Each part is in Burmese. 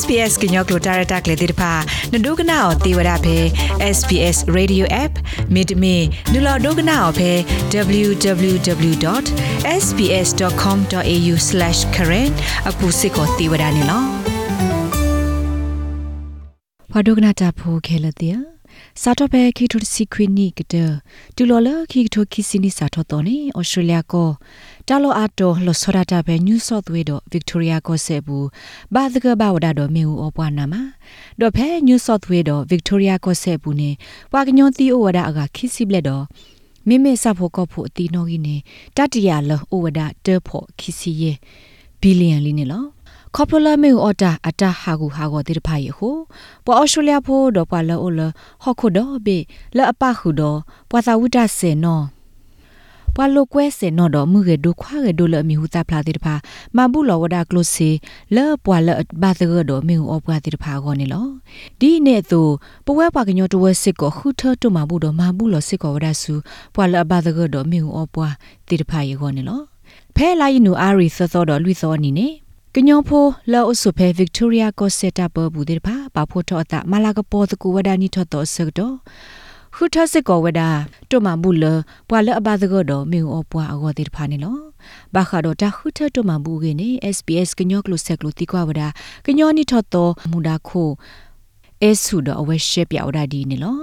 SPS ကညောကလိုတာရတာကလေတိဖာနဒုကနာအောတေဝရဖဲ SPS Radio App မိတမီနူလာဒုကနာအောဖဲ www.sps.com.au/current အခုစစ်ကိုတေဝရနေလောဖာဒုကနာတာဖိုခဲလတဲ့ စာတော့ပဲခိထိုစီခွီနီကတဲ့တူလော်လခိထိုခိစီနီစာတော့တော့နေဩစတြေးလျကိုတာလိုအာတိုလောဆရာတာပဲနယူးဆော့သဝေးတော့ဗစ်တိုးရီယာကိုဆေဘူးဘာဒကဘာဝဒါတော့မေဦးအပွားနာမှာတော့ဖဲနယူးဆော့သဝေးတော့ဗစ်တိုးရီယာကိုဆေဘူးနေပွာကညွန်တီအိုဝဒါအကခိစီဘလက်တော့မိမေစဖို့ကောဖို့အတီနော်ကြီးနေတတရလောအိုဝဒါတဲဖို့ခိစီယေဘီလီယံလီနေလော ခေါပလာမေအော်တာအတာဟာကူဟာကိုတိတဖိုင်ဟိုပေါ်အော်စတြေးလျဖို့တော့ပွာလောလဟော့ခုတော့ဘေလအပခုတော့ပွာသာဝိတဆေနော်ပွာလိုကွဲဆေနော်တော့မှုရဒုခွာရဒုလမီဟူတာဖလာတိတဖာမဘူးလောဝဒါကလုစီလဲပွာလဘာသရတော့မီဟူအောပွာတိတဖာကောနေလောဒီနေ့သူပဝဲပွာကညောတဝဲစစ်ကိုခုထတူမဘူးတော့မဘူးလောစစ်ကိုဝဒါဆူပွာလဘာသရတော့မီဟူအောပွာတိတဖာရေကောနေလောဖဲလိုက်နူအာရီသသောတော့လွိသောနီနေ ကညောဖိုလောအဆုဖဲဗစ်တိုးရီယာကိုစက်တာပဘူးဒီဖာဘာဖို့တော့တာမလာကပေါ်တကူဝဒနီထော့တော့ဆက်တော့ခုထစစ်ကောဝဒတိုမဘူးလပွာလအဘဒကတော့မေအောပွာအဂောတိဖာနေလောဘာခါတော့တခုထတိုမဘူးကနေ SBS ကညောကလုဆက်ကလုတိကွာဝဒကညောနီထော့တော့မူဒါခိုအဲဆုတော့အဝဲရှက်ပြောက်ဒါဒီနေလော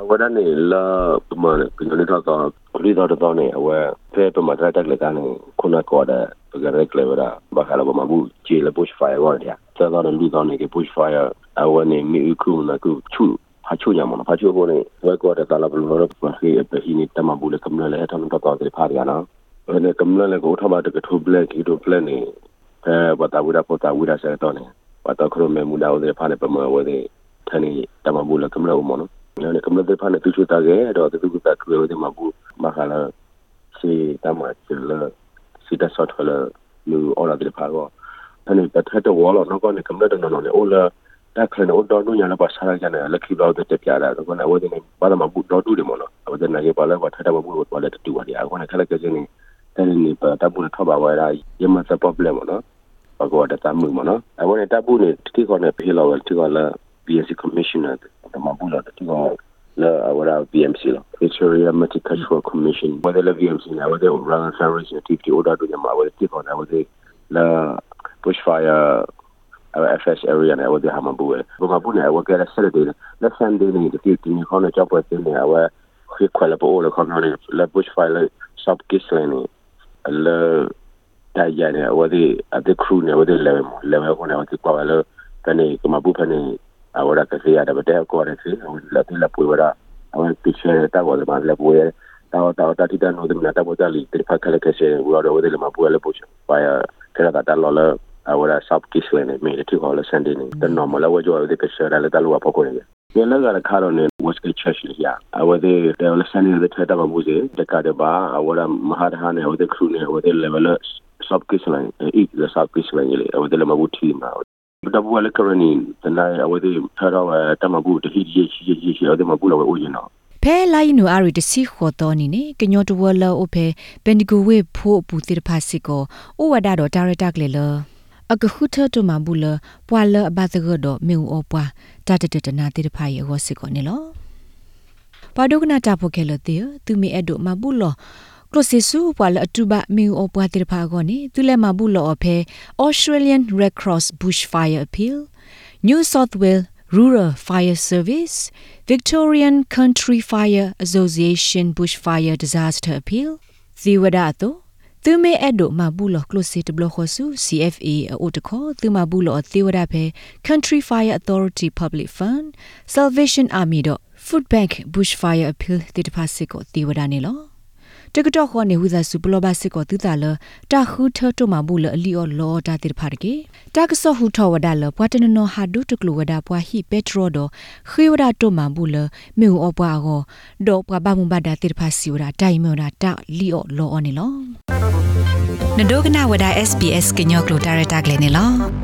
အဝဒနေလာပမာကညောနီထော့တော့ရီတော့တော့နေအဝဲဖဲပမာတက်တက်လက်ကနေခုနကောတဲ့ pagare clevera bakala ba mabu che le bush fire wa dia ta da lu da ne ke bush fire a wa ne mi ku na ku chu ha chu nya mo na ha chu bo ne wa ko da la blu ro pa ke pe hi ni ta ma bu le kam le ta ta ta de pha ya na ne kam le ko tha ba de ke thu black ki do black ne eh ba ta wu da po ta wu da sa to ne ba ta khro me mu da o de pha ne pa ma wa de ta ni ta ma bu le kam le mo no ne kam le de pha ne tu chu ta ge do de tu ta ku de ma bu ma kha la si ta ma che le စီတဆော့ထလလူအော်လာတဲ့ဖာကောအဲ့ဒီတထတဲ့ဝါလောနော်ကောနေကမ္ဘာတနော်နော်အိုလာတက်ခလနော်ဒေါ်နူညာလာပါစားရကြတယ်လက်ခိလောက်တဲ့ပြရတာကောနေဝဒနေဘာသာမဘူးဒေါ်တူတယ်မနော်အဝဒနေရပါလဲဘာထတဲ့မဘူးဘာလဲတူပါဒီအကောနေခလကစင်းတယ်နေပါတပူထပါဝါရာယမသပပလက်မနော်အကောတတမှုမနော်အဝနေတပူနေတိကောနေဖေးလောက်တိကောလာ BSc commissioner တမဘူးလာတိကော ለወራብ ቢኤምሲ ነው የሶሪያ መቲ ከሽፎ ኮሚሽን ወደ ለቢኤምሲ ና ወደ ራን ሳሮች ነቲፍቲ ኦዳዱ ጀማ ወደ ቲፎ ና ወደ ለቡሽፋየ FS area na wadi hama buwe buma buna wa gara sere de na san de ni de ti ni kono job wa ni wa ki kwala bo la kono ni la bushfire sub gisleni la ta ya ne wadi at the crew ne wadi lewe lewe ko ne wadi kwala ne kuma bu ne ahora que sí ahora bete ko re sí la la puera ahora piche ta go de más la puera ta ta ta ti ta no de na ta bo ta li te fa kale que se wo ro de ma puera le puche vaya que la ta lo la ahora sub kisle ne me ti ko la sende ne the normal la wo jo de que se la ta lo pa ko ne ဒီလကရခါတော့နေ was a church ရအဝဒေတယ်လစနေတဲ့ထတာမဘူးစေတကတဲ့ပါအဝရမဟာဟာနေဝဒေခရုနေဝဒေ level sub kisle อีก sub kisle လေအဝဒေလ မဘူးတီမှာတဘူလည်းကရနီတနာအဝေးထားတော့တမဘူးတဟိရရှိရရှိအဒမဘူးလည်းအိုးရင်တော့ဖဲလိုက်နူအရီတစီခေါ်တော်နီနေကညောတဝလောအဖဲပန်ဒီဂိုဝေဖို့ပူတိတဖာစီကိုဩဝဒါတော့ဒါရတက်လေလအကခုထတမဘူးလပွာလအဘသကတော့မေဦးအပွားတတတတနာတိတဖာရေဟောစီကိုနေလောပါဒုကနာတာဖို့ခဲလတေသူမီအဲ့ဒိုမဘူးလော ကလစီဆူပွာလအတူဘမီအိုပွားတိဖာကောနေသူလဲမဘူးလောအဖဲ Australian Red Cross Bushfire Appeal New South Wales Rural Fire Service Victorian Country Fire Association Bushfire Disaster Appeal ဇီဝဒတောသူမဲအဲ့ဒိုမဘူးလောကလစီတဘလခဆူ CFA အိုတခေါ်သူမဘူးလောသေဝဒဖဲ Country Fire Authority Public Fund Salvation Army တော့ Food Bank Bushfire Appeal တိတဖာစစ်ကိုသေဝဒနေလော တကတော့ခေါနေဟူသာစုပလောဘစစ်ကိုသူတာလတာခူထထမဘူးလအလီအော်လောတာတိဖာတကေတာကဆောဟူထဝဒါလပွားတနနောဟာဒုတကလူဝဒါပွားဟိပက်ထရိုဒခေဝဒါတိုမဘူးလမေဟူအပွားကိုဒေါ်ပွားဘာမူဘာဒါတိဖာစီဝဒါတိုင်မောဒါတာလီအော်လောအော်နေလောနဒိုကနာဝဒါ SBS ကညောကလိုတာရတာကလေးနေလော